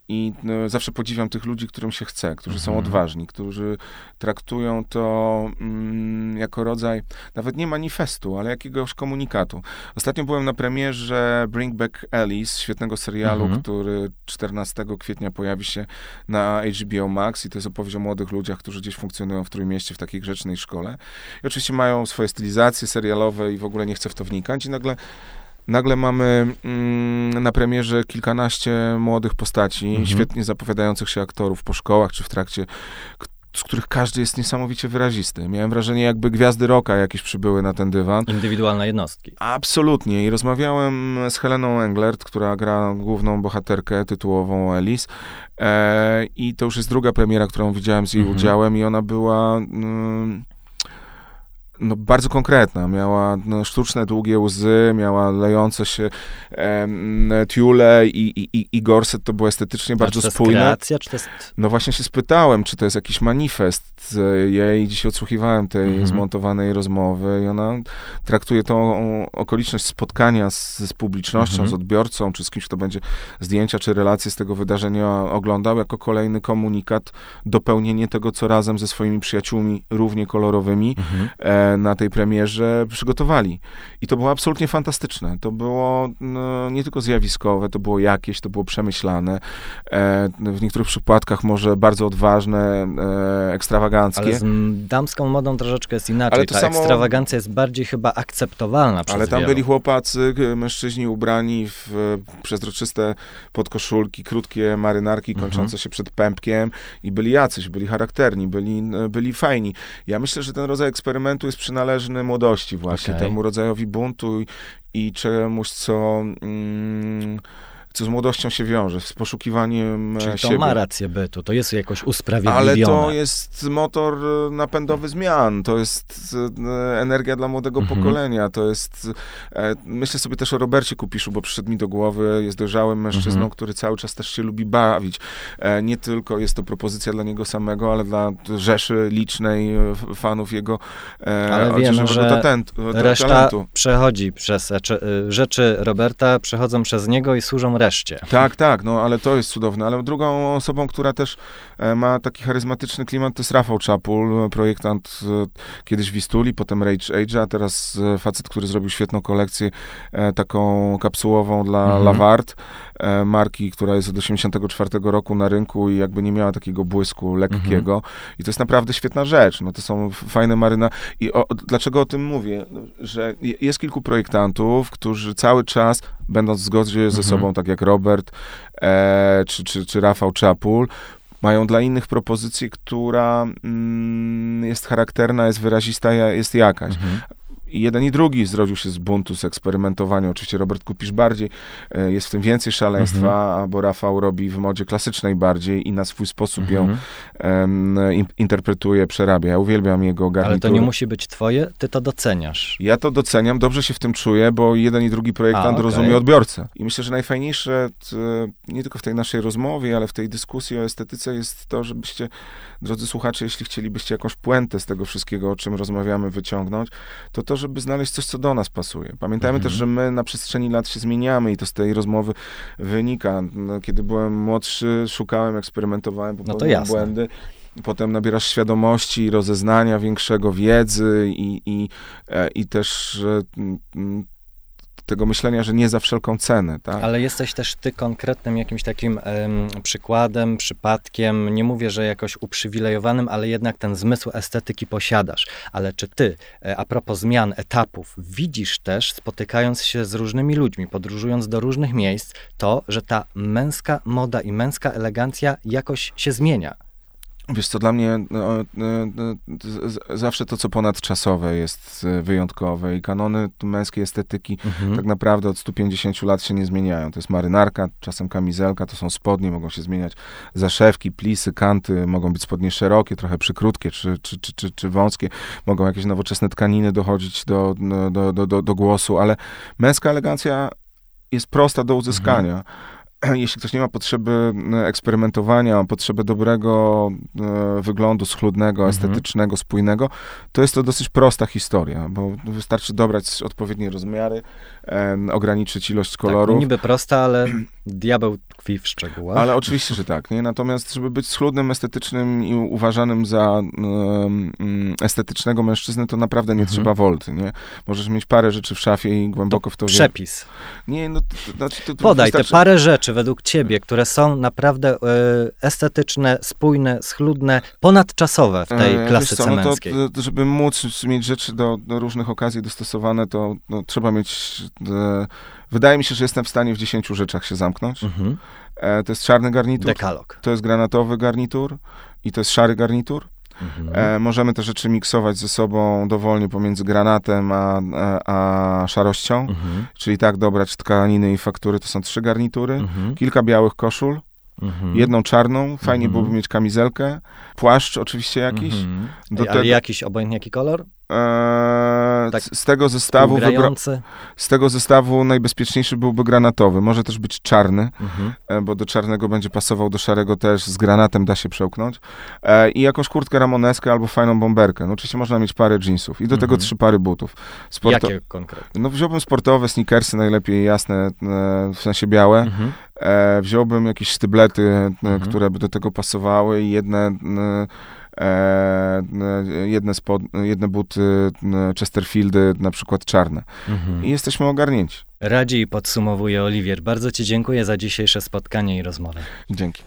I no, zawsze podziwiam tych ludzi, którym się chce, którzy mhm. są odważni, którzy traktują to mm, jako rodzaj nawet nie manifestu, ale jakiegoś komunikatu. Ostatnio byłem na premierze Bring Back Alice, świetnego serialu, mhm. który 14 kwietnia pojawi się na HBO Max i to jest opowieść o młodych ludziach, którzy gdzieś funkcjonują w Trójmieście w takiej grzecznej szkole. I oczywiście mają swoje stylizacje serialowe i w ogóle nie chcę w to wnikać i nagle Nagle mamy mm, na premierze kilkanaście młodych postaci, mhm. świetnie zapowiadających się aktorów po szkołach czy w trakcie, z których każdy jest niesamowicie wyrazisty. Miałem wrażenie, jakby gwiazdy roka jakieś przybyły na ten dywan. Indywidualne jednostki. Absolutnie. I rozmawiałem z Heleną Englert, która gra główną bohaterkę tytułową Alice. E, I to już jest druga premiera, którą widziałem z jej mhm. udziałem i ona była... Mm, no, bardzo konkretna. Miała no, sztuczne, długie łzy, miała lejące się e, tiule i, i, i gorset to było estetycznie bardzo czy to spójne. Kreacja, czy to jest... No właśnie się spytałem, czy to jest jakiś manifest jej. Dzisiaj odsłuchiwałem tej mhm. zmontowanej rozmowy i ona traktuje tą okoliczność spotkania z, z publicznością, mhm. z odbiorcą, czy z kimś, kto będzie zdjęcia, czy relacje z tego wydarzenia oglądał, jako kolejny komunikat, dopełnienie tego, co razem ze swoimi przyjaciółmi równie kolorowymi mhm. e, na tej premierze przygotowali. I to było absolutnie fantastyczne. To było no, nie tylko zjawiskowe, to było jakieś, to było przemyślane. E, w niektórych przypadkach może bardzo odważne, e, ekstrawaganckie. Ale z damską modą troszeczkę jest inaczej. Ale Ta samo... ekstrawagancja jest bardziej chyba akceptowalna przez Ale tam wielu. byli chłopacy, mężczyźni ubrani w przezroczyste podkoszulki, krótkie marynarki mhm. kończące się przed pępkiem i byli jacyś, byli charakterni, byli, byli fajni. Ja myślę, że ten rodzaj eksperymentu jest jest przynależny młodości właśnie, okay. temu rodzajowi buntu i, i czemuś, co... Mm, co z młodością się wiąże, z poszukiwaniem Czyli siebie. to ma rację bytu, to jest jakoś usprawiedliwione. Ale to jest motor e, napędowy zmian, to jest e, energia dla młodego mhm. pokolenia, to jest... E, myślę sobie też o Robercie Kupiszu, bo przyszedł mi do głowy, jest dojrzałym mężczyzną, mhm. który cały czas też się lubi bawić. Nie tylko jest to propozycja dla niego samego, ale dla rzeszy licznej fanów jego ale wiem, że talentu, reszta talentu. przechodzi przez... Rzeczy Roberta przechodzą przez niego i służą wreszcie. Tak, tak, no ale to jest cudowne. Ale drugą osobą, która też e, ma taki charyzmatyczny klimat, to jest Rafał Czapul, projektant e, kiedyś Wistuli, potem Rage Age, a teraz e, facet, który zrobił świetną kolekcję, taką kapsułową dla Mhm. Lavard, e, marki, która jest od 84 roku na rynku i jakby nie miała takiego błysku lekkiego. I to jest naprawdę świetna rzecz. No to są fajne maryna. I o, dlaczego o tym mówię? Że je- jest kilku projektantów, którzy cały czas, będąc w zgodzie ze Mhm. sobą, tak jak Robert e, czy, czy, czy Rafał Czapul, mają dla innych propozycję, która mm, jest charakterna, jest wyrazista, jest jakaś. Mhm. I jeden i drugi zrodził się z buntu, z eksperymentowania. Oczywiście Robert Kupisz bardziej, e, jest w tym więcej szaleństwa, albo Rafał robi w modzie klasycznej bardziej i na swój sposób ją Mhm. em, in, interpretuje, przerabia. Ja uwielbiam jego garnitury. Ale to nie musi być twoje, ty to doceniasz. Ja to doceniam, dobrze się w tym czuję, bo jeden i drugi projektant A, okej. rozumie odbiorcę. I myślę, że najfajniejsze, nie tylko w tej naszej rozmowie, ale w tej dyskusji o estetyce jest to, żebyście, drodzy słuchacze, jeśli chcielibyście jakąś puentę z tego wszystkiego, o czym rozmawiamy, wyciągnąć, to to, żeby znaleźć coś, co do nas pasuje. Pamiętajmy Mhm. też, że my na przestrzeni lat się zmieniamy i to z tej rozmowy wynika. No, kiedy byłem młodszy, szukałem, eksperymentowałem, popełniałem No błędy. Potem nabierasz świadomości, rozeznania większego, wiedzy i, i, e, i też e, m, m, tego myślenia, że nie za wszelką cenę, tak? Ale jesteś też ty konkretnym jakimś takim em, przykładem, przypadkiem, nie mówię, że jakoś uprzywilejowanym, ale jednak ten zmysł estetyki posiadasz. Ale czy ty, e, a propos zmian, etapów, widzisz też, spotykając się z różnymi ludźmi, podróżując do różnych miejsc, to, że ta męska moda i męska elegancja jakoś się zmienia? Wiesz co, dla mnie no, e, e, z- zawsze to, co ponadczasowe jest e, wyjątkowe i kanony męskiej estetyki Mhm. tak naprawdę od 150 lat się nie zmieniają. To jest marynarka, czasem kamizelka, to są spodnie, mogą się zmieniać zaszewki, plisy, kanty, mogą być spodnie szerokie, trochę przykrótkie czy, czy, czy, czy, czy wąskie, mogą jakieś nowoczesne tkaniny dochodzić do, no, do, do, do, do głosu, ale męska elegancja jest prosta do uzyskania. Jeśli ktoś nie ma potrzeby e, eksperymentowania, potrzeby dobrego e, wyglądu, schludnego, Mhm. estetycznego, spójnego, to jest to dosyć prosta historia, bo wystarczy dobrać odpowiednie rozmiary, e, ograniczyć ilość Tak, kolorów. niby prosta, ale diabeł tkwi w szczegółach. Ale oczywiście, że tak. Nie? Natomiast, żeby być schludnym, estetycznym i uważanym za estetycznego mężczyznę, to naprawdę nie Mhm. trzeba wolty. Nie? Możesz mieć parę rzeczy w szafie i głęboko w to. Przepis. Nie, no, to, to, znaczy, to, to Podaj te wystarczy- parę rzeczy według ciebie, które są naprawdę e, estetyczne, spójne, schludne, ponadczasowe w tej E, klasyce co, no to, męskiej. to, żeby móc mieć rzeczy do, do różnych okazji dostosowane, to no, trzeba mieć. E, wydaje mi się, że jestem w stanie w 10 rzeczach się zamknąć. Mhm. E, to jest czarny garnitur, Dekalog. to jest granatowy garnitur i to jest szary garnitur. Mhm. E, możemy te rzeczy miksować ze sobą dowolnie pomiędzy granatem a, a, a szarością, Mhm. czyli tak dobrać tkaniny i faktury, to są trzy garnitury. Mhm. Kilka białych koszul, Mhm. jedną czarną, fajnie Mhm. byłoby mieć kamizelkę, płaszcz oczywiście jakiś. Mhm. Do Ej, tego- Ale jakiś obojętny jaki kolor? Eee, Tak z, tego zestawu z tego zestawu najbezpieczniejszy byłby granatowy. Może też być czarny, Mhm. e, bo do czarnego będzie pasował, do szarego też z granatem da się przełknąć. E, I jakąś kurtkę ramoneskę albo fajną bomberkę. No oczywiście można mieć parę jeansów i do tego Mhm. trzy pary butów. Sporto- Jakie konkretnie? No wziąłbym sportowe, sneakersy najlepiej jasne, e, w sensie białe. Mhm. Wziąłbym jakieś sztyblety, Mhm. które by do tego pasowały i jedne, E, no, jedne, spod, jedne buty Chesterfieldy, na przykład czarne. Mhm. I jesteśmy ogarnięci. Radzi i podsumowuje Oliwier. Bardzo Ci dziękuję za dzisiejsze spotkanie i rozmowę. Dzięki.